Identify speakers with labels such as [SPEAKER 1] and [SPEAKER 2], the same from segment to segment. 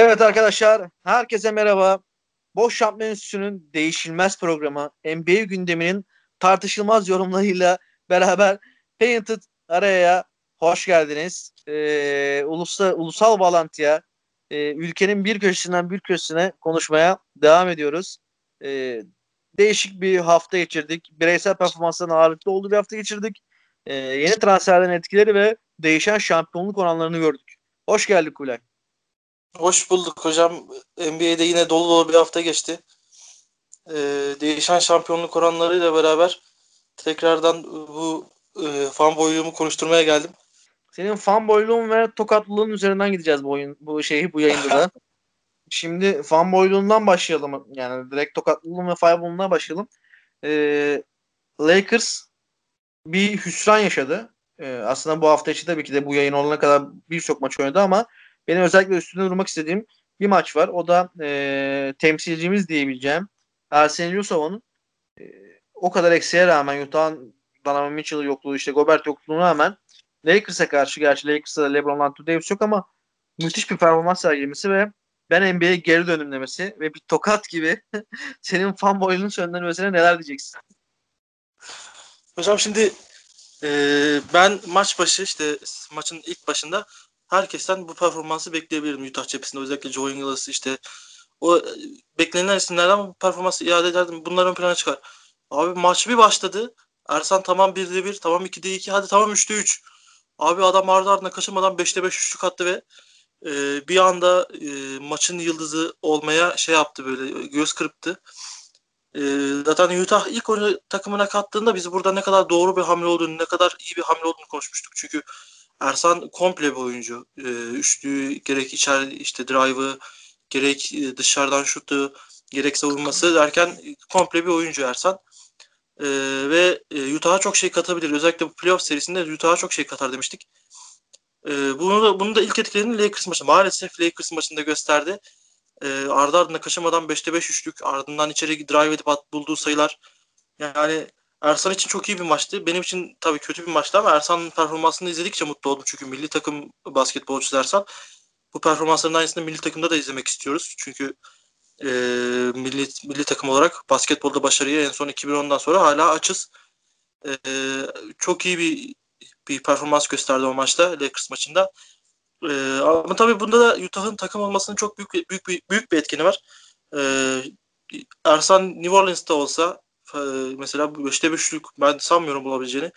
[SPEAKER 1] Evet arkadaşlar, herkese merhaba. Boş Şampiyon Enstitüsü'nün değişilmez programı NBA gündeminin tartışılmaz yorumlarıyla beraber Painted araya hoş geldiniz. Ee, ulusal, ulusal bağlantıya, e, ülkenin bir köşesinden bir köşesine konuşmaya devam ediyoruz. Ee, değişik bir hafta geçirdik. Bireysel performansların ağırlıklı olduğu bir hafta geçirdik. Ee, yeni transferlerin etkileri ve değişen şampiyonluk oranlarını gördük. Hoş geldin Kulay.
[SPEAKER 2] Hoş bulduk hocam. NBA'de yine dolu dolu bir hafta geçti. Ee, değişen şampiyonluk oranlarıyla beraber tekrardan bu e, fan boyluğumu konuşturmaya geldim.
[SPEAKER 1] Senin fan boyluğun ve tokatlılığın üzerinden gideceğiz bu oyun bu şeyi bu yayında da. Şimdi fan boyluğundan başlayalım. Yani direkt tokatlılığın ve fireball'undan başlayalım. Ee, Lakers bir hüsran yaşadı. Ee, aslında bu hafta içi tabii ki de bu yayın olana kadar birçok maç oynadı ama benim özellikle üstünde durmak istediğim bir maç var. O da e, temsilcimiz diyebileceğim Ersen Yusov'un e, o kadar eksiğe rağmen Utah'ın Donovan Mitchell yokluğu işte Gobert yokluğuna rağmen Lakers'a karşı gerçi Lakers'ta LeBron Anthony Davis yok ama müthiş bir performans sergilemesi ve ben NBA'ye geri dönüm demesi ve bir tokat gibi senin fan boyunun söylenmesine neler diyeceksin?
[SPEAKER 2] Hocam şimdi e, ben maç başı işte maçın ilk başında herkesten bu performansı bekleyebilirim Utah cephesinde. Özellikle Joe Ingles işte o beklenen isimlerden bu performansı iade ederdim. Bunlar ön plana çıkar. Abi maç bir başladı. Ersan tamam 1'de 1, tamam 2'de 2, hadi tamam 3'te 3. Abi adam ardı ardına kaçırmadan 5'te 5 üçlük attı ve e, bir anda e, maçın yıldızı olmaya şey yaptı böyle göz kırptı. E, zaten Utah ilk oyunu takımına kattığında biz burada ne kadar doğru bir hamle olduğunu, ne kadar iyi bir hamle olduğunu konuşmuştuk. Çünkü Ersan komple bir oyuncu. E, üçlüğü gerek içeri işte drive'ı gerek dışarıdan şutu gerek savunması derken komple bir oyuncu Ersan. E, ve e, Utah'a çok şey katabilir. Özellikle bu playoff serisinde Utah'a çok şey katar demiştik. E, bunu da, bunu da ilk etkilerini Lakers maçı. Maalesef Lakers maçında gösterdi. E, ardı ardına kaçamadan 5'te 5 üçlük ardından içeri drive edip at, bulduğu sayılar yani Ersan için çok iyi bir maçtı. Benim için tabii kötü bir maçtı ama Ersan'ın performansını izledikçe mutlu oldum. Çünkü milli takım basketbolcusu Ersan. Bu performansların aynısını milli takımda da izlemek istiyoruz. Çünkü e, milli, milli takım olarak basketbolda başarıya en son 2010'dan sonra hala açız. E, çok iyi bir bir performans gösterdi o maçta Lakers maçında. E, ama tabii bunda da Utah'ın takım olmasının çok büyük büyük büyük, büyük bir etkeni var. E, Ersan New Orleans'ta olsa mesela 5'te 5'lük ben sanmıyorum bulabileceğini.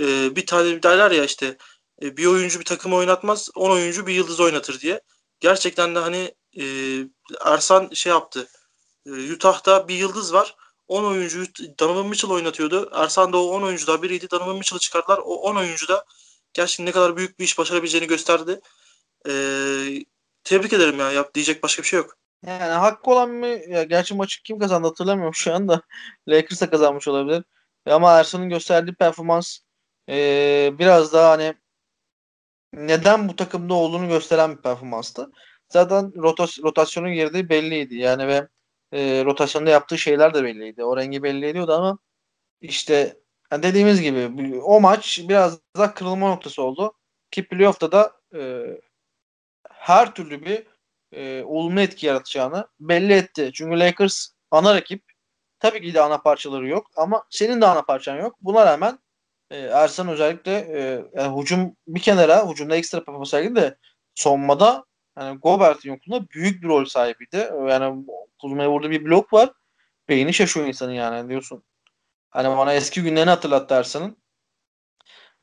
[SPEAKER 2] E, bir tane derler ya işte e, bir oyuncu bir takım oynatmaz 10 oyuncu bir yıldız oynatır diye. Gerçekten de hani e, Ersan şey yaptı. E, Utah'da bir yıldız var. 10 oyuncuyu Donovan Mitchell oynatıyordu. Ersan da o 10 oyuncuda biriydi. Donovan Mitchell'ı çıkardılar. O 10 oyuncu da gerçekten ne kadar büyük bir iş başarabileceğini gösterdi. E, tebrik ederim ya. Yap, diyecek başka bir şey yok.
[SPEAKER 1] Yani hakkı olan mı? Ya, gerçi maçı kim kazandı hatırlamıyorum şu anda. Lakers'a kazanmış olabilir. Ama Ersan'ın gösterdiği performans e, biraz daha hani neden bu takımda olduğunu gösteren bir performanstı. Zaten rotas rotasyonun girdiği belliydi. Yani ve e, rotasyonda yaptığı şeyler de belliydi. O rengi belli ediyordu ama işte yani dediğimiz gibi o maç biraz daha kırılma noktası oldu. Ki playoff'ta da e, her türlü bir e, olumlu etki yaratacağını belli etti. Çünkü Lakers ana rakip. Tabii ki de ana parçaları yok ama senin de ana parçan yok. Buna rağmen e, Ersan özellikle e, yani hücum bir kenara, hücumda ekstra performans sergiledi de sonmada yani Gobert'in yokluğunda büyük bir rol sahibiydi. Yani Kuzma'ya vurduğu bir blok var. Beyni şaşıyor insanın yani diyorsun. Hani bana eski günlerini hatırlattı Ersan'ın.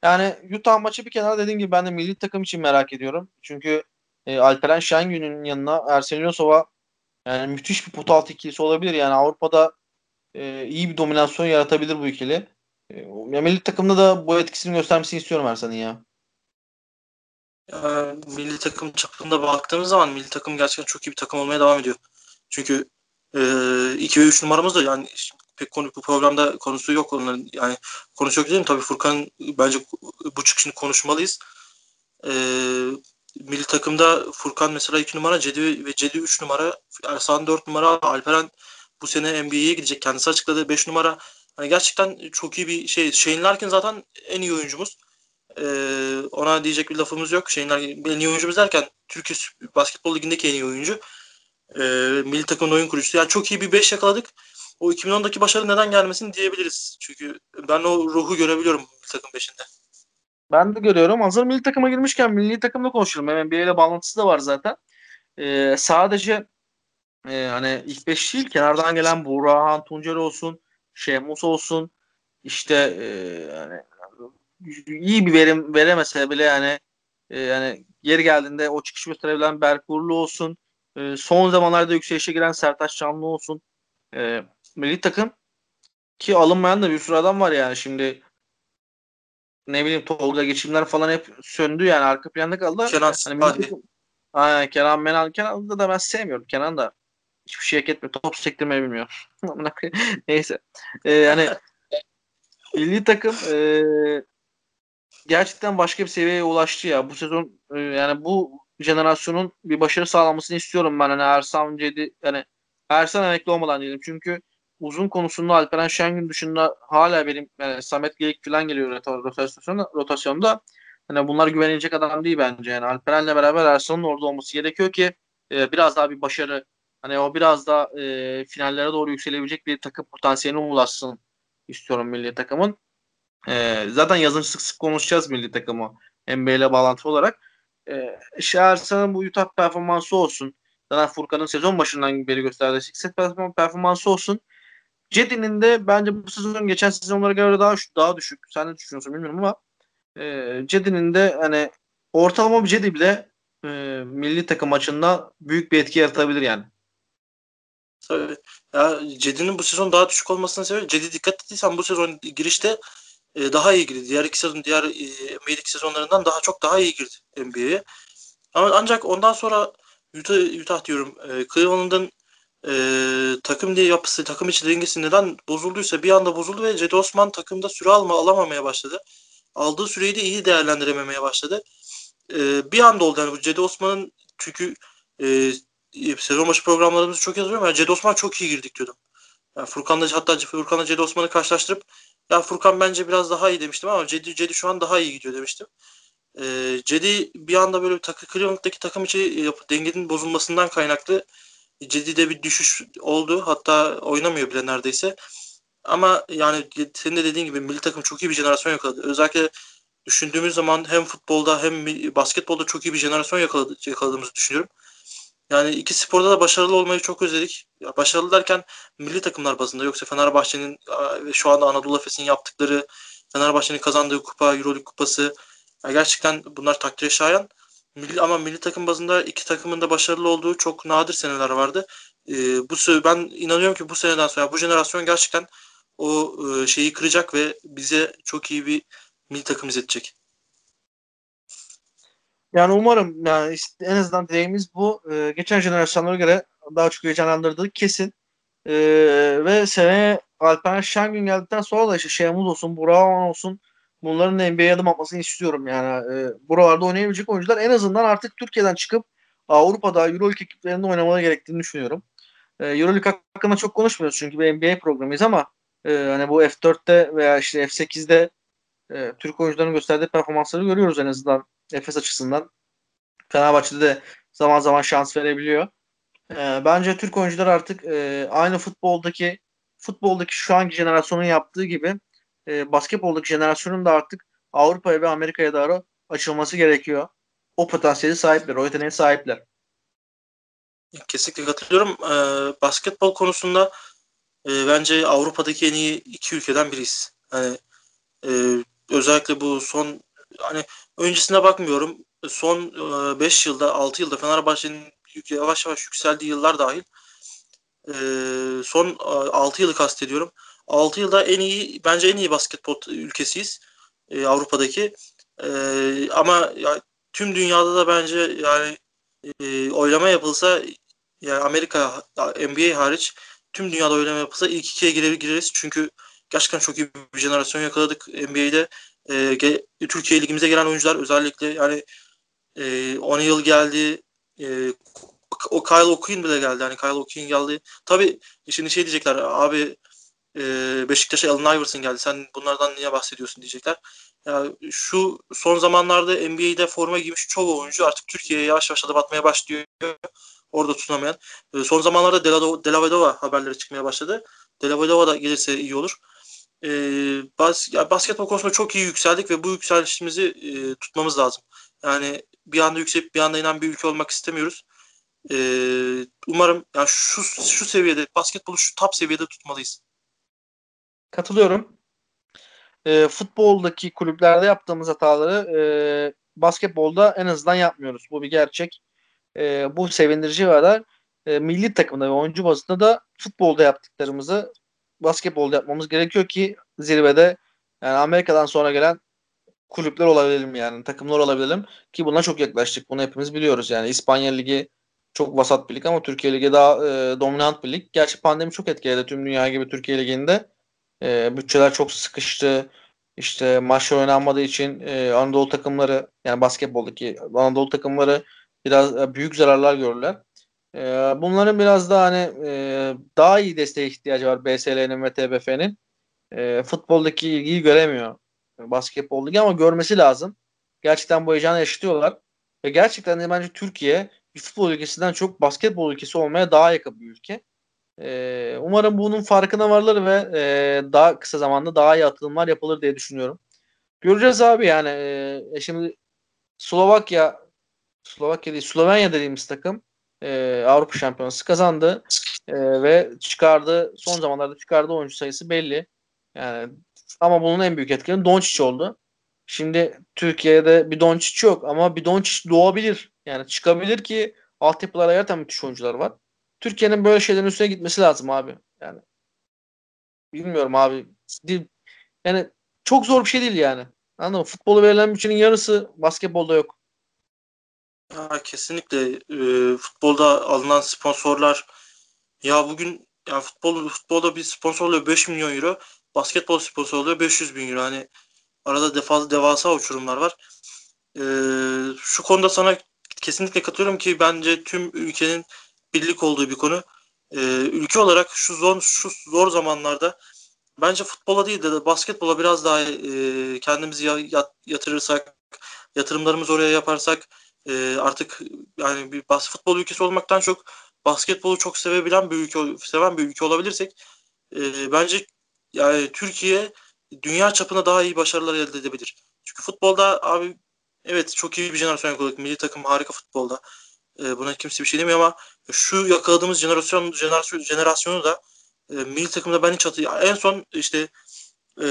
[SPEAKER 1] Yani Utah maçı bir kenara dediğim gibi ben de milli takım için merak ediyorum. Çünkü e, Alperen Şengün'ün yanına Ersen Yosova yani müthiş bir pot altı ikilisi olabilir. Yani Avrupa'da e, iyi bir dominasyon yaratabilir bu ikili. E, ya milli takımda da bu etkisini göstermesini istiyorum Ersan'ın ya.
[SPEAKER 2] ya. Milli takım çapında baktığımız zaman milli takım gerçekten çok iyi bir takım olmaya devam ediyor. Çünkü 2 e, ve 3 numaramız da yani pek konu bu programda konusu yok onların yani konusu yok değil mi? Tabii Furkan bence bu çıkışını konuşmalıyız. E, milli takımda Furkan mesela 2 numara, Cedi ve Cedi 3 numara, Ersan 4 numara, Alperen bu sene NBA'ye gidecek. Kendisi açıkladı 5 numara. Hani gerçekten çok iyi bir şey. Shane Larkin zaten en iyi oyuncumuz. Ee, ona diyecek bir lafımız yok. Şeyin en iyi oyuncumuz derken Türkiye Basketbol Ligi'ndeki en iyi oyuncu. E, milli takımın oyun kurucusu. Yani çok iyi bir 5 yakaladık. O 2010'daki başarı neden gelmesin diyebiliriz. Çünkü ben o ruhu görebiliyorum milli takım 5'inde.
[SPEAKER 1] Ben de görüyorum. Hazır milli takıma girmişken milli takımda konuşalım. Hemen NBA ile bağlantısı da var zaten. Ee, sadece e, hani ilk beş değil kenardan gelen Burhan Tuncer olsun, Şemus olsun işte e, yani iyi bir verim veremese bile yani e, yani yeri geldiğinde o çıkış gösterebilen Berk Uğurlu olsun. E, son zamanlarda yükselişe giren Sertaç Canlı olsun. E, milli takım ki alınmayan da bir sürü adam var yani şimdi ne bileyim Tolga geçimler falan hep söndü yani arka planda kaldı.
[SPEAKER 2] Kenan
[SPEAKER 1] hani takım, aynen, Kenan Menal Kenan'ı da ben sevmiyorum. Kenan da hiçbir şey hak etmiyor. Top sektirmeyi bilmiyor. Neyse. Ee, yani milli takım e, gerçekten başka bir seviyeye ulaştı ya. Bu sezon e, yani bu jenerasyonun bir başarı sağlamasını istiyorum ben. Hani Ersan Cedi yani Ersan emekli olmadan diyelim. Çünkü uzun konusunda Alperen Şengün dışında hala benim yani Samet Gelik falan geliyor rotasyonda, rotasyonda. Hani bunlar güvenilecek adam değil bence. Yani Alperen'le beraber Ersan'ın orada olması gerekiyor ki e, biraz daha bir başarı hani o biraz daha e, finallere doğru yükselebilecek bir takım potansiyeline ulaşsın istiyorum milli takımın. E, zaten yazın sık sık konuşacağız milli takımı NBA ile bağlantı olarak. E, Ersan'ın bu Utah performansı olsun. Zaten Furkan'ın sezon başından beri gösterdiği set performansı olsun. Cedi'nin de bence bu sezon geçen sezonlara göre daha daha düşük. Sen ne düşünüyorsun bilmiyorum ama e, Cedi'nin de hani ortalama bir Cedi bile e, milli takım maçında büyük bir etki yaratabilir yani.
[SPEAKER 2] Tabii. Ya Cedi'nin bu sezon daha düşük olmasına sebebi Cedi dikkat ettiysen bu sezon girişte e, daha iyi girdi. Diğer iki sezon diğer e, NBA'deki sezonlarından daha çok daha iyi girdi NBA'ye. Ama ancak ondan sonra Utah, Utah diyorum e, Cleveland'ın e, takım diye yapısı, takım içi dengesi neden bozulduysa bir anda bozuldu ve Cedi Osman takımda süre alma alamamaya başladı. Aldığı süreyi de iyi değerlendirememeye başladı. E, bir anda oldu yani bu Cedi Osman'ın çünkü e, sezon başı programlarımızı çok yazıyorum. Yani Cedi Osman çok iyi girdik diyordum. Yani Furkan'la hatta Furkan'la Cedi Osman'ı karşılaştırıp ya Furkan bence biraz daha iyi demiştim ama Cedi, Cedi şu an daha iyi gidiyor demiştim. Ee, Cedi bir anda böyle takı Cleveland'daki takım içi yapı, dengenin bozulmasından kaynaklı Cedi'de bir düşüş oldu. Hatta oynamıyor bile neredeyse. Ama yani senin de dediğin gibi milli takım çok iyi bir jenerasyon yakaladı. Özellikle düşündüğümüz zaman hem futbolda hem basketbolda çok iyi bir jenerasyon yakaladı, yakaladığımızı düşünüyorum. Yani iki sporda da başarılı olmayı çok özledik. Ya başarılı derken milli takımlar bazında yoksa Fenerbahçe'nin şu anda Anadolu Efes'in yaptıkları Fenerbahçe'nin kazandığı kupa, Euroleague kupası ya gerçekten bunlar takdire şayan. Ama milli takım bazında iki takımın da başarılı olduğu çok nadir seneler vardı. Ee, bu ben inanıyorum ki bu seneden sonra bu jenerasyon gerçekten o e, şeyi kıracak ve bize çok iyi bir milli takım izletecek.
[SPEAKER 1] Yani umarım yani işte en azından dileğimiz bu. Ee, geçen jenerasyonlara göre daha çok heyecanlandırdığı kesin. Ee, ve seneye Alper Şengün geldikten sonra da işte Şehmuz olsun, Burak olsun bunların NBA'ye adım atmasını istiyorum. Yani e, buralarda oynayabilecek oyuncular en azından artık Türkiye'den çıkıp Avrupa'da Euroleague ekiplerinde oynamaları gerektiğini düşünüyorum. E, Euroleague hakkında çok konuşmuyoruz çünkü bir NBA programıyız ama e, hani bu F4'te veya işte F8'de e, Türk oyuncuların gösterdiği performansları görüyoruz en azından Efes açısından. Fenerbahçe'de de zaman zaman şans verebiliyor. E, bence Türk oyuncular artık e, aynı futboldaki futboldaki şu anki jenerasyonun yaptığı gibi e, basketboldaki jenerasyonun da artık Avrupa'ya ve Amerika'ya doğru açılması gerekiyor. O potansiyeli sahipler, o yeteneğe sahipler.
[SPEAKER 2] Kesinlikle katılıyorum. Ee, basketbol konusunda e, bence Avrupa'daki en iyi iki ülkeden biriyiz. Hani e, özellikle bu son hani öncesine bakmıyorum. Son 5 e, yılda 6 yılda Fenerbahçe'nin yavaş yavaş yükseldiği yıllar dahil e, son 6 yılı kastediyorum. 6 yılda en iyi bence en iyi basketbol ülkesiyiz e, Avrupa'daki. E, ama ya, tüm dünyada da bence yani e, oylama yapılsa yani Amerika NBA hariç tüm dünyada oylama yapılsa ilk ikiye girer, gireriz. Çünkü gerçekten çok iyi bir jenerasyon yakaladık NBA'de. E, Türkiye ligimize gelen oyuncular özellikle yani e, 10 yıl geldi. E, o Kyle O'Quinn bile geldi. Yani Kyle O'Quinn geldi. Tabii şimdi şey diyecekler abi e, Beşiktaş'a Allen Iverson geldi. Sen bunlardan niye bahsediyorsun diyecekler. Yani şu son zamanlarda NBA'de forma giymiş çoğu oyuncu artık Türkiye'ye yavaş yavaş adım atmaya başlıyor. Orada tutunamayan. E, son zamanlarda Delavedova haberleri çıkmaya başladı. Delavedova da gelirse iyi olur. E, bas, ya basketbol konusunda çok iyi yükseldik ve bu yükselişimizi e, tutmamız lazım. Yani bir anda yükselip bir anda inen bir ülke olmak istemiyoruz. E, umarım yani şu şu seviyede basketbolu şu top seviyede tutmalıyız.
[SPEAKER 1] Katılıyorum. E, futboldaki kulüplerde yaptığımız hataları e, basketbolda en azından yapmıyoruz. Bu bir gerçek. E, bu sevindirici kadar e, milli takımda ve oyuncu bazında da futbolda yaptıklarımızı basketbolda yapmamız gerekiyor ki zirvede yani Amerika'dan sonra gelen kulüpler olabilelim yani takımlar olabilelim ki buna çok yaklaştık. Bunu hepimiz biliyoruz yani İspanya Ligi çok vasat bir lig ama Türkiye Ligi daha e, dominant bir lig. Gerçi pandemi çok etkiledi tüm dünya gibi Türkiye Ligi'nde. E, bütçeler çok sıkıştı. İşte maçlar oynanmadığı için e, Anadolu takımları yani basketboldaki Anadolu takımları biraz e, büyük zararlar görürler. E, bunların biraz daha hani e, daha iyi desteğe ihtiyacı var BSL'nin ve TBF'nin. E, futboldaki ilgiyi göremiyor basketboldaki ama görmesi lazım. Gerçekten bu heyecanı yaşatıyorlar. Ve gerçekten de bence Türkiye bir futbol ülkesinden çok basketbol ülkesi olmaya daha yakın bir ülke. Ee, umarım bunun farkına varılır ve e, daha kısa zamanda daha iyi atılımlar yapılır diye düşünüyorum. Göreceğiz abi yani. E, şimdi Slovakya Slovakya değil Slovenya dediğimiz takım e, Avrupa Şampiyonası kazandı e, ve çıkardı son zamanlarda çıkardığı oyuncu sayısı belli. Yani ama bunun en büyük etkeni Doncic oldu. Şimdi Türkiye'de bir Doncic yok ama bir Doncic doğabilir. Yani çıkabilir ki altyapılara gerçekten müthiş oyuncular var. Türkiye'nin böyle şeylerin üstüne gitmesi lazım abi. Yani bilmiyorum abi. Yani çok zor bir şey değil yani. Anladın mı? Futbolu verilen bütçenin yarısı basketbolda yok.
[SPEAKER 2] Ya kesinlikle e, futbolda alınan sponsorlar ya bugün yani futbol futbolda bir sponsorluyor 5 milyon euro, basketbol sponsorluyor 500 bin euro. Hani arada defa devasa uçurumlar var. E, şu konuda sana kesinlikle katılıyorum ki bence tüm ülkenin birlik olduğu bir konu. E, ülke olarak şu zor şu zor zamanlarda bence futbola değil de basketbola biraz daha e, kendimizi yat, yatırırsak, yatırımlarımızı oraya yaparsak e, artık yani bir bas futbol ülkesi olmaktan çok basketbolu çok sevebilen bir ülke seven bir ülke olabilirsek e, bence yani Türkiye dünya çapına daha iyi başarılar elde edebilir. Çünkü futbolda abi evet çok iyi bir jenerasyon yakaladık. Milli takım harika futbolda. E, buna kimse bir şey demiyor ama şu yakaladığımız jenerasyon, jenerasyon jenerasyonu da e, milli takımda ben hiç hatı en son işte e,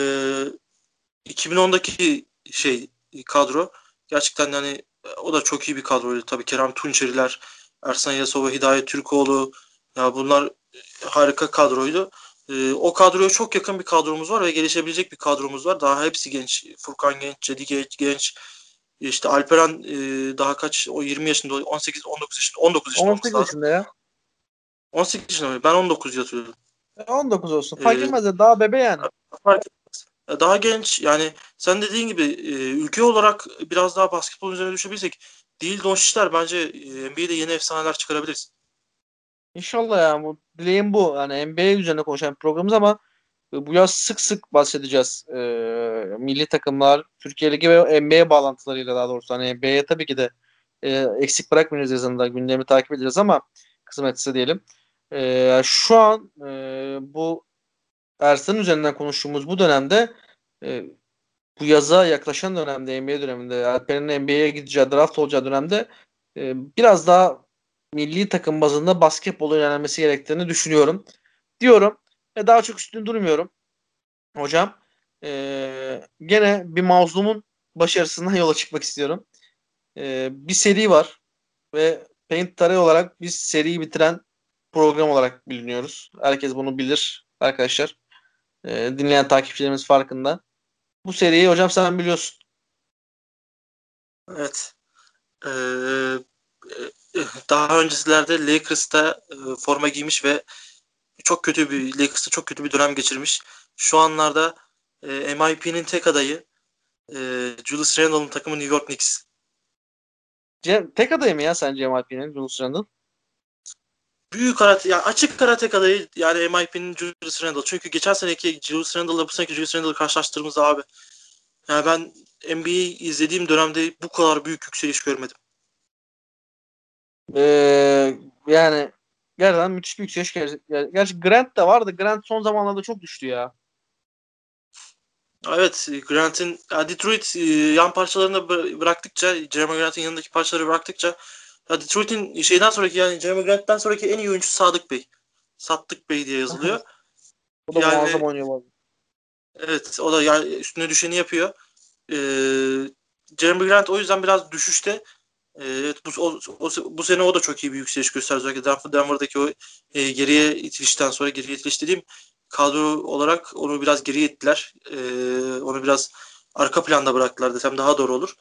[SPEAKER 2] 2010'daki şey kadro gerçekten yani o da çok iyi bir kadroydu. Tabii Kerem Tunçeriler, Ersan Yasova, Hidayet Türkoğlu ya bunlar harika kadroydu. E, o kadroya çok yakın bir kadromuz var ve gelişebilecek bir kadromuz var. Daha hepsi genç. Furkan genç, Cedi genç, genç. İşte Alperen e, daha kaç o 20 yaşında 18 19 yaşında 19 yaşında
[SPEAKER 1] 18 yaşında ya.
[SPEAKER 2] 18 yaşında mı? Ben 19 yatıyordum.
[SPEAKER 1] 19 olsun. Fark ee, etmez de daha bebe yani. Fark
[SPEAKER 2] etmez. Daha genç yani sen dediğin gibi e, ülke olarak biraz daha basketbol üzerine düşebilsek değil Doncic'ler bence e, NBA'de yeni efsaneler çıkarabiliriz.
[SPEAKER 1] İnşallah ya bu dileğim bu. Yani NBA üzerine konuşan programımız ama bu yaz sık sık bahsedeceğiz. E, milli takımlar, Türkiye Ligi ve NBA bağlantılarıyla daha doğrusu. Hani NBA'ye tabii ki de e, eksik bırakmayacağız yazında. Gündemi takip edeceğiz ama kısmetse diyelim. E, şu an e, bu Ersan'ın üzerinden konuştuğumuz bu dönemde e, bu yaza yaklaşan dönemde NBA döneminde Alper'in NBA'ye gideceği draft olacağı dönemde e, biraz daha milli takım bazında basketbol öğrenmesi gerektiğini düşünüyorum. Diyorum ve daha çok üstünde durmuyorum. Hocam e, gene bir mazlumun başarısından yola çıkmak istiyorum. E, bir seri var ve Paint Tarih olarak biz seriyi bitiren program olarak biliniyoruz. Herkes bunu bilir arkadaşlar. E, dinleyen takipçilerimiz farkında. Bu seriyi hocam sen biliyorsun.
[SPEAKER 2] Evet. Ee, daha öncesilerde Lakers'ta e, forma giymiş ve çok kötü bir Lakers'ta çok kötü bir dönem geçirmiş. Şu anlarda e, MIP'nin tek adayı e, Julius Randle'ın takımı New York Knicks.
[SPEAKER 1] Cem, tek adayı mı ya sence MIP'nin Julius Randle?
[SPEAKER 2] Büyük karate, yani açık karate adayı yani MIP'nin Julius Randle. Çünkü geçen seneki Julius Randle'la bu seneki Julius Randle'ı karşılaştırdığımızda abi yani ben NBA'yi izlediğim dönemde bu kadar büyük yükseliş görmedim.
[SPEAKER 1] Ee, yani gerçekten müthiş bir yükseliş. Ger- Gerçi Grant de vardı. Grant son zamanlarda çok düştü ya.
[SPEAKER 2] Evet Grant'in Detroit e, yan parçalarını bı- bıraktıkça Jeremy Grant'in yanındaki parçaları bıraktıkça ya Detroit'in şeyden sonraki yani Jeremy Grant'ten sonraki en iyi oyuncusu Sadık Bey. Sattık Bey diye yazılıyor.
[SPEAKER 1] O da
[SPEAKER 2] Yani-
[SPEAKER 1] muazzam oynuyor arada.
[SPEAKER 2] Evet o da yani üstüne düşeni yapıyor. Ee, Jeremy Grant o yüzden biraz düşüşte. Evet, bu, o, o, bu sene o da çok iyi bir yükseliş gösterdi. Özellikle Denver, Denver'daki o e, geriye itilişten sonra geriye itiliş dediğim kadro olarak onu biraz geriye ittiler. Ee, onu biraz arka planda bıraktılar desem daha doğru olur.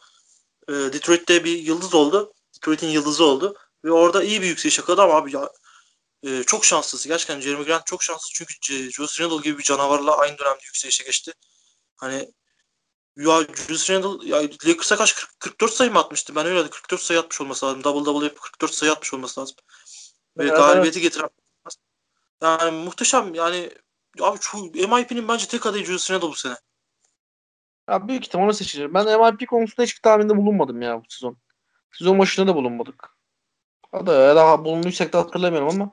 [SPEAKER 2] Ee, Detroit'te bir yıldız oldu. Detroit'in yıldızı oldu. Ve orada iyi bir yükseliş yakaladı ama abi ya, e, çok şanslısı. Gerçekten Jeremy Grant çok şanslı çünkü Julius Randle gibi bir canavarla aynı dönemde yükselişe geçti. Hani ya Julius Randle ya Lakers'a kaç 40, 44 sayı mı atmıştı? Ben öyle 44 sayı atmış olması lazım. Double double yapıp 44 sayı atmış olması lazım. Ve
[SPEAKER 1] Evet,
[SPEAKER 2] galibiyeti getiren yani muhteşem yani abi şu MIP'nin bence tek adayı Julius Randle bu sene.
[SPEAKER 1] Ya büyük ihtimalle seçilir. Ben MIP konusunda hiçbir tahminde bulunmadım ya bu sezon. Sezon başında da bulunmadık. Hatta daha bulunduysak da hatırlamıyorum ama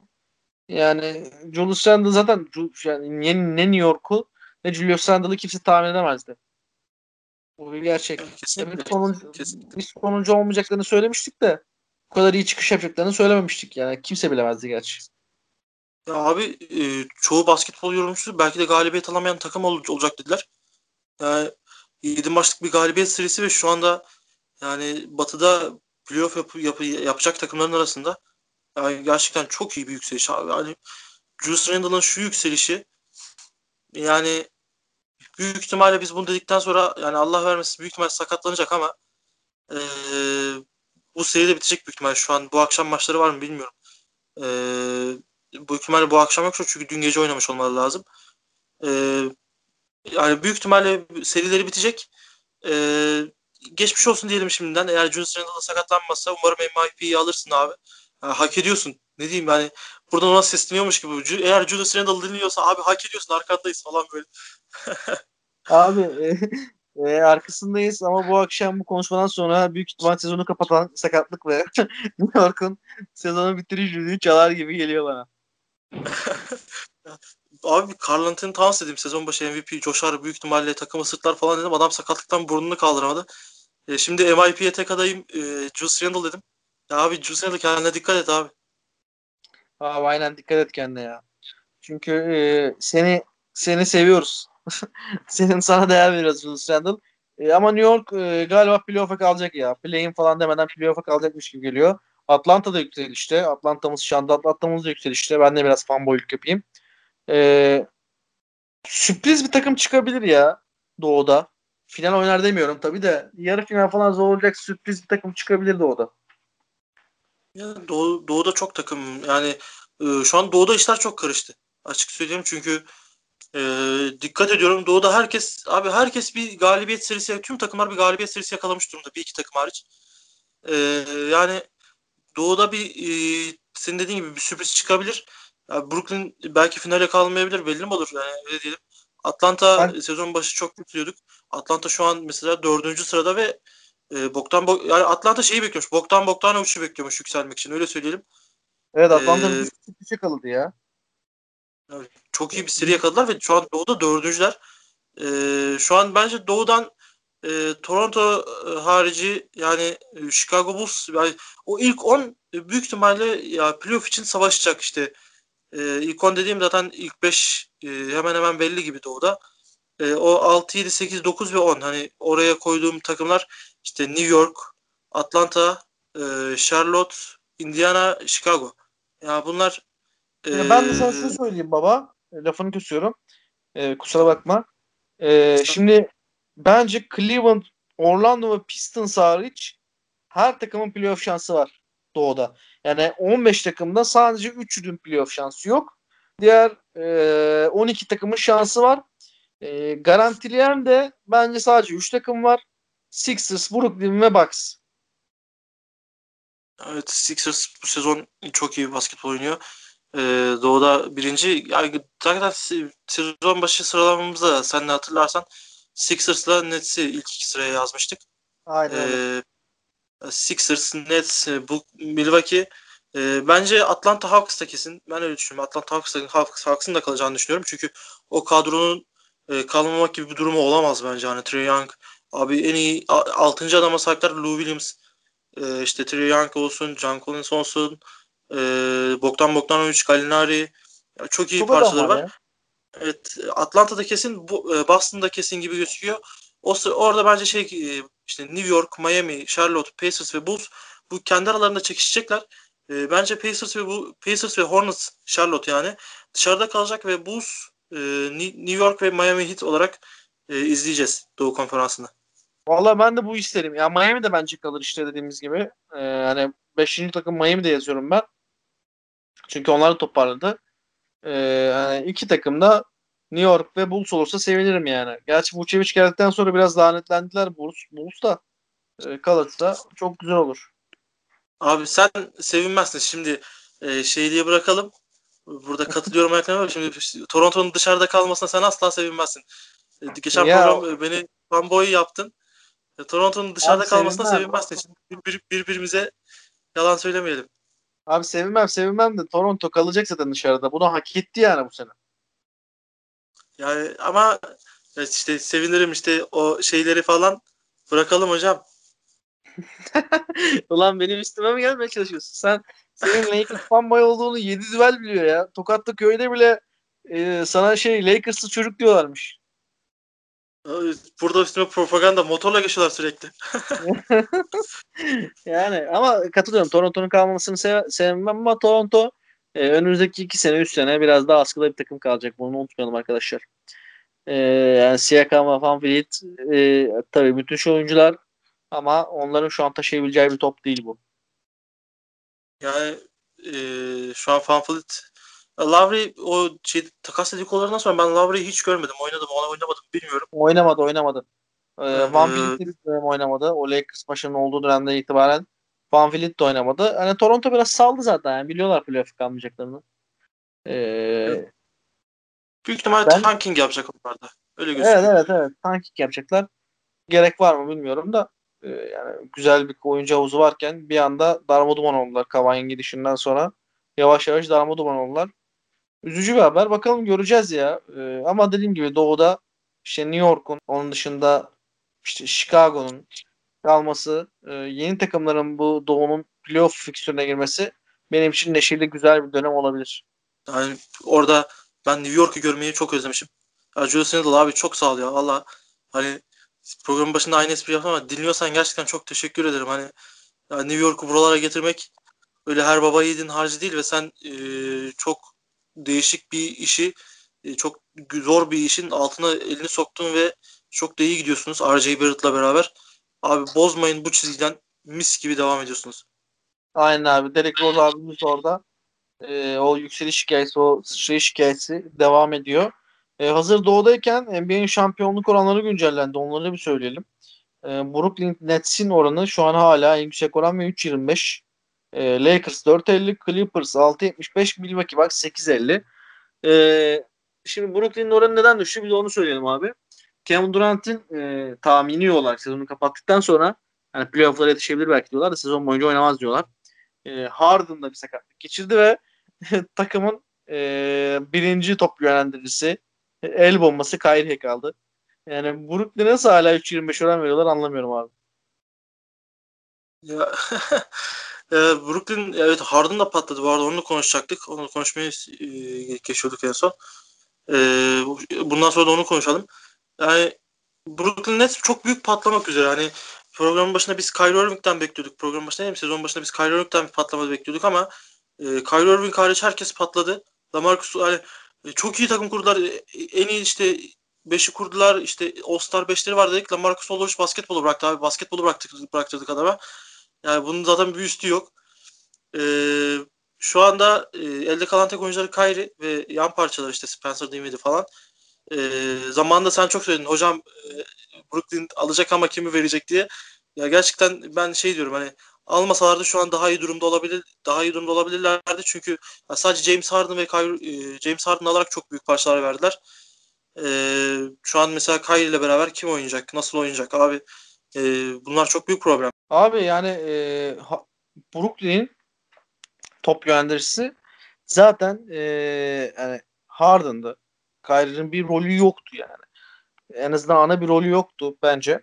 [SPEAKER 1] yani Julius Randle zaten yani ne, ne New York'u ne Julius Randle'ı kimse tahmin edemezdi. Bu bir gerçek.
[SPEAKER 2] Kesinlikle.
[SPEAKER 1] Biz sonuncu,
[SPEAKER 2] Kesinlikle.
[SPEAKER 1] biz sonuncu olmayacaklarını söylemiştik de bu kadar iyi çıkış yapacaklarını söylememiştik. Yani kimse bilemezdi gerçi.
[SPEAKER 2] Ya abi e, çoğu basketbol yorumcusu belki de galibiyet alamayan takım ol- olacak dediler. Yani 7 maçlık bir galibiyet serisi ve şu anda yani Batı'da playoff yapı, yapı- yapacak takımların arasında yani gerçekten çok iyi bir yükseliş. abi. Yani Julius Randle'ın şu yükselişi yani büyük ihtimalle biz bunu dedikten sonra yani Allah vermesin büyük ihtimalle sakatlanacak ama e, bu seri de bitecek büyük ihtimalle. Şu an bu akşam maçları var mı bilmiyorum. E, bu ihtimalle bu akşam yoksa çünkü dün gece oynamış olmaları lazım. E, yani büyük ihtimalle serileri bitecek. E, geçmiş olsun diyelim şimdiden. Eğer Julius Randle sakatlanmazsa umarım MVP'yi alırsın abi. Ha, hak ediyorsun. Ne diyeyim yani buradan ona sesleniyormuş gibi. Eğer Julius Randle dinliyorsa abi hak ediyorsun arkandayız falan böyle.
[SPEAKER 1] Abi e, e, arkasındayız ama bu akşam bu konuşmadan sonra büyük ihtimal sezonu kapatan sakatlık ve New York'un sezonu bitirici düdüğü çalar gibi geliyor bana.
[SPEAKER 2] Abi Karl Anthony Towns dedim sezon başı MVP coşar büyük ihtimalle takımı sırtlar falan dedim. Adam sakatlıktan burnunu kaldıramadı. E, şimdi MIP'ye tek adayım e, Julius Randle dedim. Ya abi Julius Randle kendine dikkat et abi.
[SPEAKER 1] Abi aynen dikkat et kendine ya. Çünkü e, seni seni seviyoruz. Senin sana değer veriyoruz Julius Randle. E, ama New York e, galiba playoff'a kalacak ya. Play'in falan demeden playoff'a kalacakmış gibi geliyor. Atlanta da yükselişte. Atlanta'mız şu anda Atlanta'mız da yükselişte. Ben de biraz fanboyluk yapayım. E, sürpriz bir takım çıkabilir ya Doğu'da. Final oynar demiyorum tabii de. Yarı final falan zor olacak sürpriz bir takım çıkabilir Doğu'da.
[SPEAKER 2] Ya Doğu, Doğu'da çok takım yani e, şu an Doğu'da işler çok karıştı. Açık söyleyeyim çünkü e, dikkat ediyorum Doğu'da herkes abi herkes bir galibiyet serisi tüm takımlar bir galibiyet serisi yakalamış durumda bir iki takım hariç. E, yani Doğu'da bir e, senin dediğin gibi bir sürpriz çıkabilir. Ya Brooklyn belki finale kalmayabilir belli mi olur yani öyle diyelim. Atlanta
[SPEAKER 1] Ben-
[SPEAKER 2] sezon başı çok kötüyorduk. Atlanta şu an mesela dördüncü sırada ve e, Bogdan Bog- yani Atlanta şeyi bekliyormuş. Bogdan Bogdanovic'i bekliyormuş yükselmek için öyle söyleyelim.
[SPEAKER 1] Evet Atlanta
[SPEAKER 2] Ee,
[SPEAKER 1] bir sürpriz yakaladı ya.
[SPEAKER 2] Çok iyi bir seri yakaladılar ve şu an Doğu'da dördüncüler. Ee, şu an bence Doğu'dan e, Toronto e, harici yani e, Chicago Bulls yani o ilk 10 e, büyük ihtimalle ya playoff için savaşacak işte. E, ilk 10 dediğim zaten ilk 5 e, hemen hemen belli gibi Doğu'da. E, o 6, 7, 8, 9 ve 10 hani oraya koyduğum takımlar işte New York, Atlanta, e, Charlotte, Indiana, Chicago. Ya bunlar
[SPEAKER 1] Ya ben de sana
[SPEAKER 2] e,
[SPEAKER 1] şunu söyleyeyim baba. Lafını kesiyorum. E, kusura bakma. E, şimdi bence Cleveland, Orlando ve Pistons hariç her takımın playoff şansı var Doğu'da. Yani 15 takımda sadece 3'ünün playoff şansı yok. Diğer e, 12 takımın şansı var. E, garantileyen de bence sadece 3 takım var. Sixers, Brooklyn ve Bucks.
[SPEAKER 2] Evet Sixers bu sezon çok iyi basketbol oynuyor. Ee, Doğu'da birinci. Yani zaten se- sezon başı sıralamamızda sen de hatırlarsan Sixers'la Nets'i ilk iki sıraya yazmıştık.
[SPEAKER 1] Aynen.
[SPEAKER 2] Ee, Sixers, Nets, e, bu Milwaukee e, bence Atlanta Hawks da kesin. Ben öyle düşünüyorum. Atlanta Hawks'ın Hawks, Hawks'ın da kalacağını düşünüyorum. Çünkü o kadronun e, kalmamak gibi bir durumu olamaz bence. Hani Trey Young abi en iyi 6. adama sahipler Lou Williams. E, işte Trey Young olsun, John Collins olsun, e, Bogdan Bogdanovic, Gallinari. Ya çok iyi
[SPEAKER 1] Çok
[SPEAKER 2] parçaları var.
[SPEAKER 1] ya.
[SPEAKER 2] Evet, Atlanta'da kesin, e, Boston'da kesin gibi gözüküyor. O orada bence şey e, işte New York, Miami, Charlotte, Pacers ve Bulls bu kendi aralarında çekişecekler. E, bence Pacers ve bu Pacers ve Hornets, Charlotte yani dışarıda kalacak ve Bulls e, New York ve Miami Heat olarak e, izleyeceğiz Doğu Konferansı'nı.
[SPEAKER 1] Valla ben de bu isterim. Ya Miami de bence kalır işte dediğimiz gibi. Ee, hani 5. takım Miami'de yazıyorum ben. Çünkü onlar toparladı. Ee, hani iki takım da New York ve Bulls olursa sevinirim yani. Gerçi Vucevic geldikten sonra biraz lanetlendiler Bulls. Bulls da e, kalırsa çok güzel olur.
[SPEAKER 2] Abi sen sevinmezsin. Şimdi e, şey diye bırakalım. Burada katılıyorum ayaklarına. Şimdi Toronto'nun dışarıda kalmasına sen asla sevinmezsin. E, geçen
[SPEAKER 1] Ya-
[SPEAKER 2] program e, beni fanboy yaptın. E, Toronto'nun dışarıda
[SPEAKER 1] Abi
[SPEAKER 2] kalmasına sevinmezsin. Şimdi bir, bir- birbirimize yalan söylemeyelim.
[SPEAKER 1] Abi sevinmem sevinmem de Toronto kalacak zaten dışarıda. Bunu hak etti yani bu sene.
[SPEAKER 2] Yani ama işte sevinirim işte o şeyleri falan bırakalım hocam.
[SPEAKER 1] Ulan benim üstüme mi gelmeye çalışıyorsun? Sen senin Lakers fanboy olduğunu 7 düvel biliyor ya. Tokatlı köyde bile e, sana şey Lakers'lı çocuk diyorlarmış.
[SPEAKER 2] Burada üstüme propaganda motorla geçiyorlar sürekli.
[SPEAKER 1] Yani ama katılıyorum. Toronto'nun kalmamasını sev sevmem ama Toronto e, önümüzdeki 2 sene 3 sene biraz daha askıda bir takım kalacak. Bunu unutmayalım arkadaşlar. E, yani Siakam ve Van Vliet e, tabii müthiş oyuncular ama onların şu an taşıyabileceği bir top değil bu.
[SPEAKER 2] Yani e, şu an Fanfleet Lowry o şey, takas dedikodularından sonra ben Lowry'i hiç görmedim. Oynadım ona oynamadım bilmiyorum.
[SPEAKER 1] Oynamadı oynamadı. E,
[SPEAKER 2] Hı hı.
[SPEAKER 1] Van Vliet dönem oynamadı. O Lakers başının olduğu dönemden itibaren Van Vliet de oynamadı. Hani Toronto biraz saldı zaten. Yani biliyorlar playoff kalmayacaklarını. E,
[SPEAKER 2] Büyük ihtimalle
[SPEAKER 1] Ben-
[SPEAKER 2] tanking yapacak onlar da. Öyle gözüküyor.
[SPEAKER 1] Evet evet evet. Tankik yapacaklar. Gerek var mı bilmiyorum da e, yani güzel bir oyuncu havuzu varken bir anda darmaduman oldular Kavai'nin gidişinden sonra. Yavaş yavaş darmaduman oldular. Üzücü bir haber. Bakalım göreceğiz ya. E, ama dediğim gibi Doğu'da işte New York'un onun dışında işte Chicago'nun kalması e, yeni takımların bu Doğu'nun playoff fikstürüne girmesi benim için neşeli güzel bir dönem olabilir.
[SPEAKER 2] Yani orada ben New York'u görmeyi çok özlemişim. Ya Julius Randle abi çok sağ ol ya. Valla hani programın başında aynı espri yaptım ama dinliyorsan gerçekten çok teşekkür ederim. Hani New York'u buralara getirmek öyle her baba yiğidin harcı değil ve sen e, çok değişik bir işi e, çok zor bir işin altına elini soktun ve çok da iyi gidiyorsunuz R.J. Barrett'la beraber. Abi bozmayın bu çizgiden mis gibi devam ediyorsunuz.
[SPEAKER 1] Aynen abi. Derek Rose abimiz orada. Ee, o yükseliş hikayesi, o sıçrayış hikayesi devam ediyor. Ee, hazır doğudayken NBA'in şampiyonluk oranları güncellendi. Onları bir söyleyelim. Ee, Brooklyn Nets'in oranı şu an hala en yüksek oran ve 3.25. Ee, Lakers 4.50, Clippers 6.75, Milwaukee Bucks 8.50. Ee, şimdi Brooklyn'in oranı neden düştü? Bir de onu söyleyelim abi. Kevin Durant'in e, tahmini olarak sezonu kapattıktan sonra hani playoff'lara yetişebilir belki diyorlar da sezon boyunca oynamaz diyorlar. E, Harden'da bir sakatlık geçirdi ve takımın e, birinci top yönlendiricisi e, el bombası Kyrie kaldı. Yani Brooklyn'e nasıl hala 3.25 oran veriyorlar anlamıyorum abi.
[SPEAKER 2] Ya e, Brooklyn evet Harden da patladı. Bu arada onu da konuşacaktık. Onu konuşmayı e, geçiyorduk en son. E, bundan sonra da onu konuşalım. Yani Brooklyn Nets çok büyük patlamak üzere. Hani programın başında biz Kyrie Irving'den bekliyorduk. Programın başında değil Sezon başında biz Kyrie Irving'den bir patlama bekliyorduk ama e, Kyrie Irving hariç herkes patladı. LaMarcus hani e, çok iyi takım kurdular. E, en iyi işte 5'i kurdular. İşte All-Star 5'leri var dedik. LaMarcus Aldridge basketbolu bıraktı abi. Basketbolu bıraktık, bıraktırdık adama. Yani bunun zaten bir üstü yok. Ee, şu anda e, elde kalan tek oyuncuları Kyrie ve yan parçalar işte Spencer Dinwiddie falan. Ee, zamanında sen çok söyledin. Hocam e, Brooklyn alacak ama kimi verecek diye. Ya gerçekten ben şey diyorum hani almasalardı şu an daha iyi durumda olabilir daha iyi durumda olabilirlerdi çünkü sadece James Harden ve Kyrie, e, James Harden alarak çok büyük parçalar verdiler. e, şu an mesela Kyrie ile beraber kim oynayacak? Nasıl oynayacak? Abi e, bunlar çok büyük problem.
[SPEAKER 1] Abi yani e, Brooklyn'in top yönlendiricisi zaten e, yani Harden'dı. Kyrie'nin bir rolü yoktu yani. En azından ana bir rolü yoktu bence.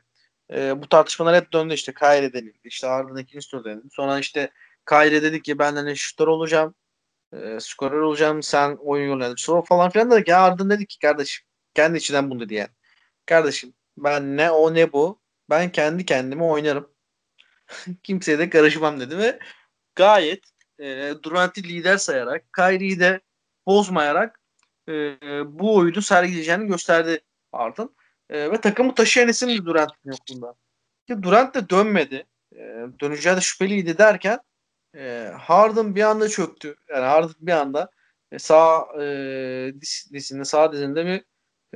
[SPEAKER 1] E, bu tartışmalar hep döndü işte Kyrie denildi. İşte Harden ikinci tur denildi. Sonra işte Kyrie dedi ki ben hani şutör olacağım. E, skorer olacağım. Sen oyun yönlendir. falan filan dedi ki Harden dedi ki kardeşim kendi içinden bunu dedi yani. Kardeşim ben ne o ne bu. Ben kendi kendime oynarım. Kimseye de karışmam dedi ve gayet e, Durant'i lider sayarak Kyrie'yi de bozmayarak e, bu oyunu sergileyeceğini gösterdi Harden. E, ve takımı taşıyan isim Durant'in yokluğunda. Ki Durant de dönmedi. E, döneceği de şüpheliydi derken e, Harden bir anda çöktü. Yani Harden bir anda e, sağ e, dis, dizinde, sağ dizinde bir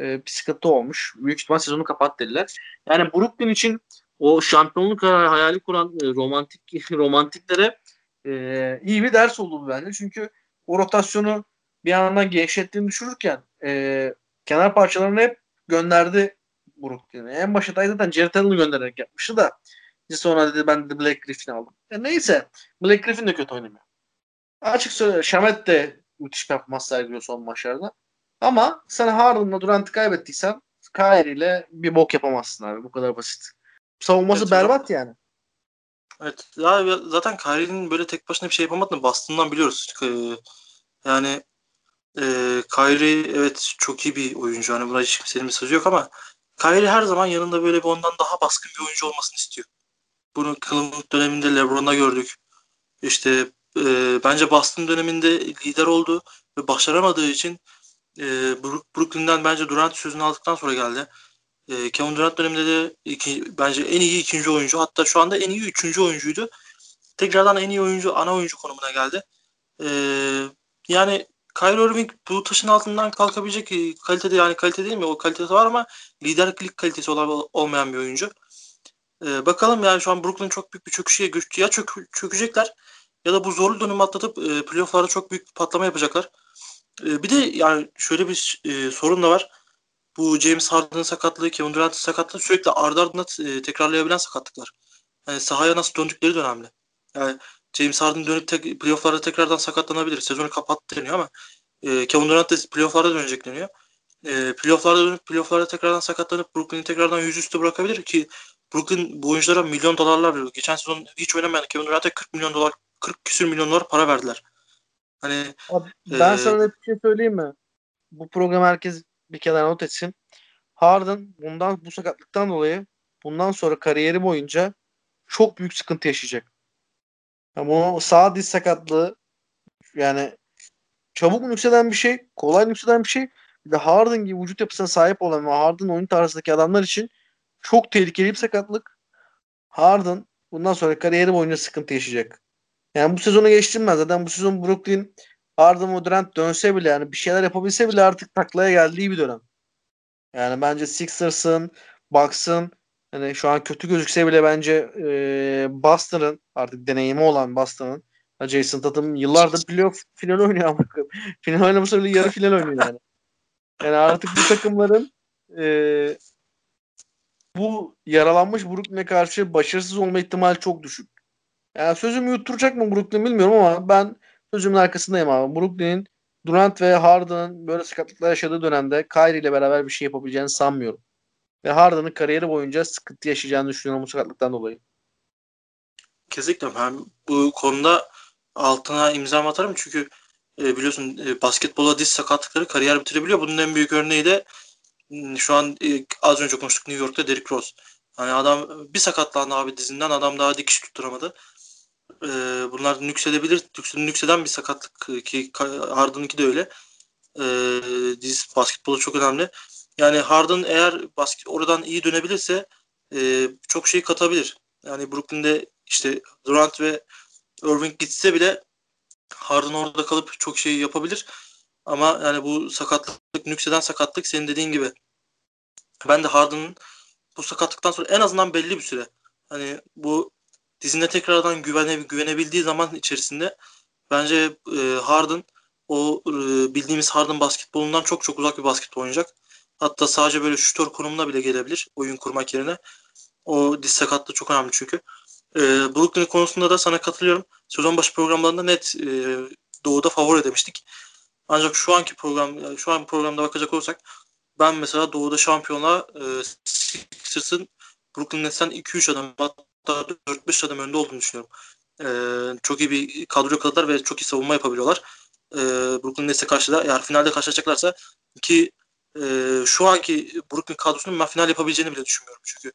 [SPEAKER 1] e, bir sıkıntı olmuş. Büyük ihtimal sezonu kapat dediler. Yani Brooklyn için o şampiyonluk hayali kuran e, romantik romantiklere e, iyi bir ders oldu bence. Çünkü o rotasyonu bir yandan gevşettiğini düşürürken e, kenar parçalarını hep gönderdi Brooklyn'e. En başta da zaten Jared Allen'ı göndererek yapmıştı da sonra dedi ben de Black Griffin'i aldım. E, neyse Black Griffin de kötü oynamıyor. Açık söyle Şamet de müthiş performans sergiliyor son maçlarda. Ama sen Harden'la Durant'ı kaybettiysen Kyrie ile bir bok yapamazsın abi. Bu kadar basit. Savunması evet, berbat yani.
[SPEAKER 2] Evet. Ya zaten Kyrie'nin böyle tek başına bir şey yapamadığını Boston'dan biliyoruz. Yani e, Kyrie evet çok iyi bir oyuncu. Hani buna hiç kimsenin bir sözü yok ama Kyrie her zaman yanında böyle bir ondan daha baskın bir oyuncu olmasını istiyor. Bunu Cleveland döneminde LeBron'a gördük. İşte e, bence Boston döneminde lider oldu ve başaramadığı için e, Brooklyn'den bence Durant sözünü aldıktan sonra geldi. E, Kevin Durant döneminde de iki, bence en iyi ikinci oyuncu hatta şu anda en iyi üçüncü oyuncuydu. Tekrardan en iyi oyuncu ana oyuncu konumuna geldi. E, yani Kyrie Irving bu taşın altından kalkabilecek kalitede yani kalite değil mi? O kalitesi var ama liderlik kalitesi olmayan bir oyuncu. Ee, bakalım yani şu an Brooklyn çok büyük bir çöküşe geçti. Ya çök, çökecekler ya da bu zorlu dönemi atlatıp e, playofflarda çok büyük bir patlama yapacaklar. E, bir de yani şöyle bir e, sorun da var. Bu James Harden'ın sakatlığı, Kevin Durant'ın sakatlığı sürekli ardı ardına e, tekrarlayabilen sakatlıklar. Yani sahaya nasıl döndükleri de önemli. Yani James Harden dönüp tek, playofflarda tekrardan sakatlanabilir. Sezonu kapattı deniyor ama e, Kevin Durant da playofflarda dönecek deniyor. E, playofflarda dönüp playofflarda tekrardan sakatlanıp Brooklyn'i tekrardan yüzüstü bırakabilir ki Brooklyn bu oyunculara milyon dolarlar veriyor. Geçen sezon hiç oynamayan Kevin Durant'a 40 milyon dolar 40 küsür milyon dolar para verdiler. Hani
[SPEAKER 1] Abi, ben e, sana bir şey söyleyeyim mi? Bu program herkes bir kere not etsin. Harden bundan bu sakatlıktan dolayı bundan sonra kariyeri boyunca çok büyük sıkıntı yaşayacak. Yani bu sağ diz sakatlığı yani çabuk yükselen bir şey, kolay yükselen bir şey. Bir de Harden gibi vücut yapısına sahip olan ve Harden oyun tarzındaki adamlar için çok tehlikeli bir sakatlık. Harden bundan sonra kariyeri boyunca sıkıntı yaşayacak. Yani bu sezonu geçtim ben. Zaten bu sezon Brooklyn Harden ve Durant dönse bile yani bir şeyler yapabilse bile artık taklaya geldiği bir dönem. Yani bence Sixers'ın, Bucks'ın hani şu an kötü gözükse bile bence e, Boston'ın artık deneyimi olan Boston'ın Jason Tatum yıllardır playoff final oynuyor ama final oynamasa bile yarı final oynuyor yani. Yani artık bu takımların e, bu yaralanmış Brooklyn'e karşı başarısız olma ihtimali çok düşük. Yani sözümü yutturacak mı Brooklyn bilmiyorum ama ben sözümün arkasındayım abi. Brooklyn'in Durant ve Harden'ın böyle sakatlıklar yaşadığı dönemde Kyrie ile beraber bir şey yapabileceğini sanmıyorum. Ve Harden'ın kariyeri boyunca sıkıntı yaşayacağını düşünüyorum bu sakatlıktan dolayı.
[SPEAKER 2] Kesinlikle ben bu konuda altına imza atarım çünkü e, biliyorsun e, basketbola diz sakatlıkları kariyer bitirebiliyor. Bunun en büyük örneği de Hmm, şu an e, az önce konuştuk New York'ta Derrick Rose. Hani adam bir sakatlandı abi dizinden adam daha dikiş tutturamadı. Ee, bunlar nüksedebilir. Nükseden bir sakatlık e, ki Harden'ınki de öyle. Ee, diz basketbolu çok önemli. Yani Harden eğer basket oradan iyi dönebilirse e, çok şey katabilir. Yani Brooklyn'de işte Durant ve Irving gitse bile Harden orada kalıp çok şey yapabilir. Ama yani bu sakatlık, nükseden sakatlık senin dediğin gibi. Ben de Harden'ın bu sakatlıktan sonra en azından belli bir süre hani bu dizine tekrardan güvene, güvenebildiği zaman içerisinde bence e, Harden o e, bildiğimiz Harden basketbolundan çok çok uzak bir basketbol oynayacak. Hatta sadece böyle şutör konumuna bile gelebilir oyun kurmak yerine. O diz sakatlığı çok önemli çünkü. E, Brooklyn konusunda da sana katılıyorum. Sezon başı programlarında net e, Doğu'da favori demiştik. Ancak şu anki program şu an programda bakacak olursak ben mesela Doğu'da şampiyonluğa e, Sixers'ın Brooklyn Nets'ten 2-3 adım hatta 4-5 adım önde olduğunu düşünüyorum. E, çok iyi bir kadro yakaladılar ve çok iyi savunma yapabiliyorlar. E, Brooklyn Nets'e karşı da eğer finalde karşılaşacaklarsa ki e, şu anki Brooklyn kadrosunun ben final yapabileceğini bile düşünmüyorum. Çünkü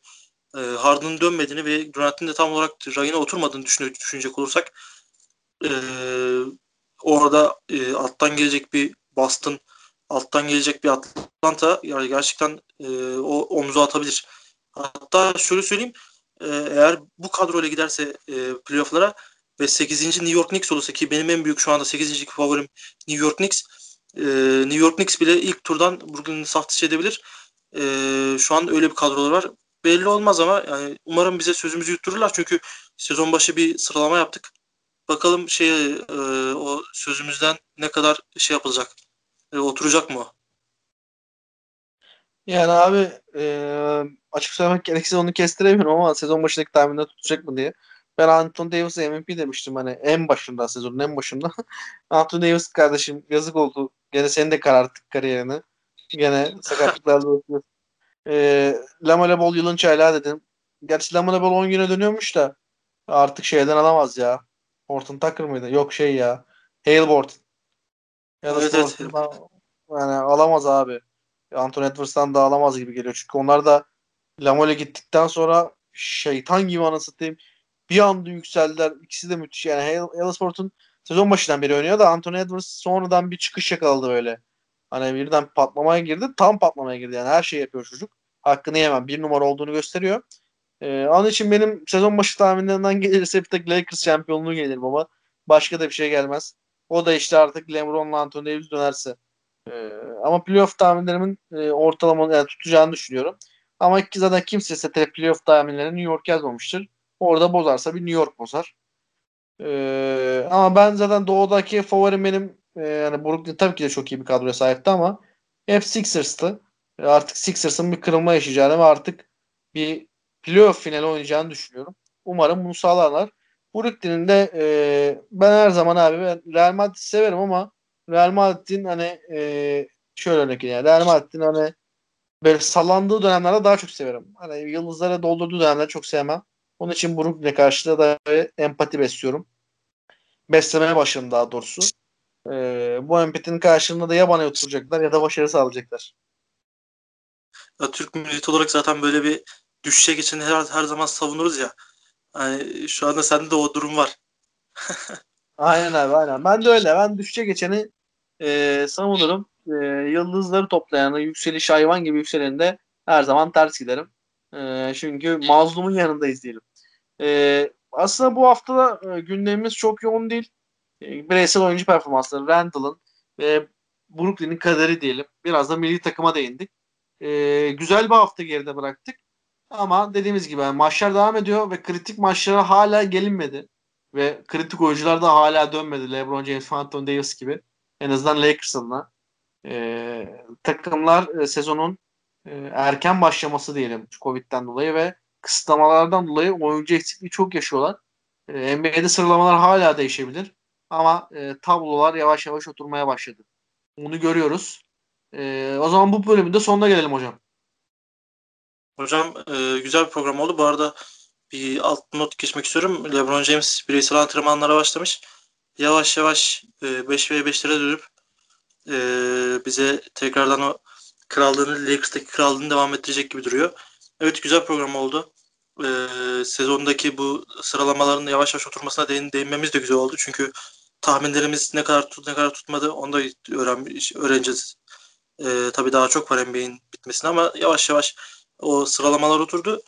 [SPEAKER 2] e, Harden'ın dönmediğini ve Durant'in de tam olarak rayına oturmadığını düşüne, düşünecek olursak e, orada e, alttan gelecek bir Boston, alttan gelecek bir Atlanta yani gerçekten e, o omzu atabilir. Hatta şöyle söyleyeyim e, eğer bu kadroyla giderse e, playoff'lara ve 8. New York Knicks olursa ki benim en büyük şu anda 8. favorim New York Knicks. E, New York Knicks bile ilk turdan Brooklyn'i saf edebilir. E, şu an öyle bir kadrolar var. Belli olmaz ama yani umarım bize sözümüzü yuttururlar çünkü sezon başı bir sıralama yaptık. Bakalım şey e, o sözümüzden ne kadar şey yapılacak. E, oturacak mı?
[SPEAKER 1] Yani abi e, açık söylemek gerekirse onu kestiremiyorum ama sezon başındaki tahminde tutacak mı diye. Ben Anthony Davis'e MVP demiştim hani en başında sezonun en başında. Anthony Davis kardeşim yazık oldu. Gene seni de kararttık kariyerini. Gene sakatlıklarla uğraşıyorsun. E, Lamela Ball yılın çaylağı dedim. Gerçi Lamela Ball 10 güne dönüyormuş da artık şeyden alamaz ya. Horton Tucker mıydı? Yok şey ya. Hale Borton. Ya da
[SPEAKER 2] Evet, evet.
[SPEAKER 1] Yani alamaz abi. Anthony Edwards'tan da alamaz gibi geliyor. Çünkü onlar da Lamole gittikten sonra şeytan gibi anasını satayım. Bir anda yükseldiler. İkisi de müthiş. Yani Sport'un sezon başından beri oynuyor da Anthony Edwards sonradan bir çıkış yakaladı böyle. Hani birden patlamaya girdi. Tam patlamaya girdi. Yani her şeyi yapıyor çocuk. Hakkını yemem. Bir numara olduğunu gösteriyor. Ee, onun için benim sezon başı tahminlerinden gelirse bir tek Lakers şampiyonluğu gelir baba. Başka da bir şey gelmez. O da işte artık LeBron'la Anthony Davis dönerse. Ee, ama playoff tahminlerimin e, ortalama yani tutacağını düşünüyorum. Ama ki zaten kimse ise playoff tahminlerini New York yazmamıştır. Orada bozarsa bir New York bozar. Ee, ama ben zaten doğudaki favorim benim e, yani Brooklyn tabii ki de çok iyi bir kadroya sahipti ama hep Sixers'tı. E, Artık Sixers'ın bir kırılma yaşayacağını ve artık bir playoff finali oynayacağını düşünüyorum. Umarım bunu sağlarlar. Brooklyn'in de e, ben her zaman abi ben Real Madrid'i severim ama Real Madrid'in hani e, şöyle örnek. Yani Real Madrid'in hani böyle sallandığı dönemlerde daha çok severim. Hani yıldızlara doldurduğu dönemleri çok sevmem. Onun için Brooklyn'e karşı da empati besliyorum. Beslemeye başladım daha doğrusu. E, bu empatinin karşılığında da ya bana oturacaklar ya da başarı sağlayacaklar.
[SPEAKER 2] Ya, Türk milleti olarak zaten böyle bir düşüşe geçeni her, her zaman savunuruz ya. Yani şu anda sende de o durum var.
[SPEAKER 1] Aynen abi aynen. Ben de öyle. Ben düşüşe geçeni e, savunurum. E, yıldızları toplayanı, yükseliş hayvan gibi yükseleni de her zaman ters giderim. E, çünkü mazlumun yanındayız diyelim. E, aslında bu hafta e, gündemimiz çok yoğun değil. E, bireysel oyuncu performansları, Randall'ın ve Brooklyn'in kaderi diyelim. Biraz da milli takıma değindik. E, güzel bir hafta geride bıraktık. Ama dediğimiz gibi yani maçlar devam ediyor ve kritik maçlara hala gelinmedi. Ve kritik oyuncular da hala dönmedi. LeBron James, Anthony Davis gibi. En azından Lakers adına. Ee, takımlar e, sezonun e, erken başlaması diyelim Covid'den dolayı ve kısıtlamalardan dolayı oyuncu eksikliği çok yaşıyorlar. E, NBA'de sıralamalar hala değişebilir. Ama e, tablolar yavaş yavaş oturmaya başladı. Onu görüyoruz. E, o zaman bu bölümün de sonuna gelelim hocam.
[SPEAKER 2] Hocam e, güzel bir program oldu. Bu arada bir alt not geçmek istiyorum. LeBron James bireysel antrenmanlara başlamış. Yavaş yavaş e, 5 ve 5'lere dönüp e, bize tekrardan o krallığını, Lakers'taki krallığını devam ettirecek gibi duruyor. Evet güzel program oldu. E, sezondaki bu sıralamaların yavaş yavaş oturmasına değin, değinmemiz de güzel oldu. Çünkü tahminlerimiz ne kadar tut ne kadar tutmadı onu da öğren, öğreneceğiz. E, tabii daha çok var NBA'in bitmesine ama yavaş yavaş o sıralamalar oturdu.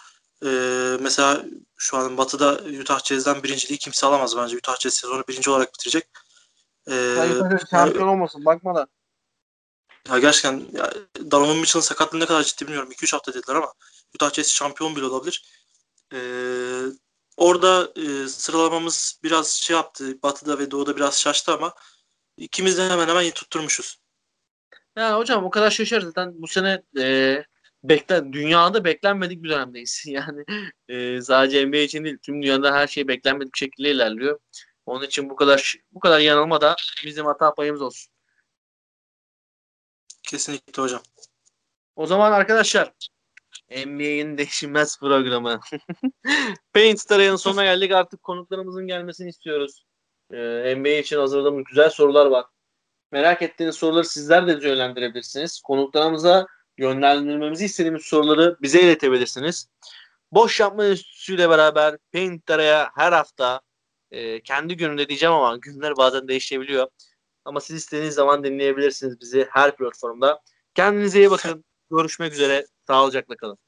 [SPEAKER 2] Ee, mesela şu an Batı'da Utah Jazz'den birinciliği kimse alamaz bence. Utah Jazz sezonu birinci olarak bitirecek. Ee,
[SPEAKER 1] Yani şampiyon olmasın bakma da.
[SPEAKER 2] ya gerçekten ya, Donovan Mitchell'ın sakatlığı ne kadar ciddi bilmiyorum. 2-3 hafta dediler ama Utah Jazz şampiyon bile olabilir. Ee, orada e, sıralamamız biraz şey yaptı. Batı'da ve Doğu'da biraz şaştı ama ikimiz de hemen hemen iyi tutturmuşuz.
[SPEAKER 1] Yani hocam o kadar şaşır zaten bu sene e, beklen dünyada beklenmedik bir dönemdeyiz. Yani e, sadece NBA için değil tüm dünyada her şey beklenmedik bir şekilde ilerliyor. Onun için bu kadar bu kadar yanılma da bizim hata payımız olsun.
[SPEAKER 2] Kesinlikle hocam.
[SPEAKER 1] O zaman arkadaşlar NBA'in değişilmez programı. Paint Star'ın sonuna geldik. Artık konuklarımızın gelmesini istiyoruz. Ee, NBA için hazırladığımız güzel sorular var. Merak ettiğiniz soruları sizler de yönlendirebilirsiniz. Konuklarımıza yönlendirmemizi istediğimiz soruları bize iletebilirsiniz. Boş Yapma Enstitüsü ile beraber Paint Star'a her hafta e, kendi gününde diyeceğim ama günler bazen değişebiliyor. Ama siz istediğiniz zaman dinleyebilirsiniz bizi her platformda. Kendinize iyi bakın. Görüşmek üzere. Sağlıcakla kalın.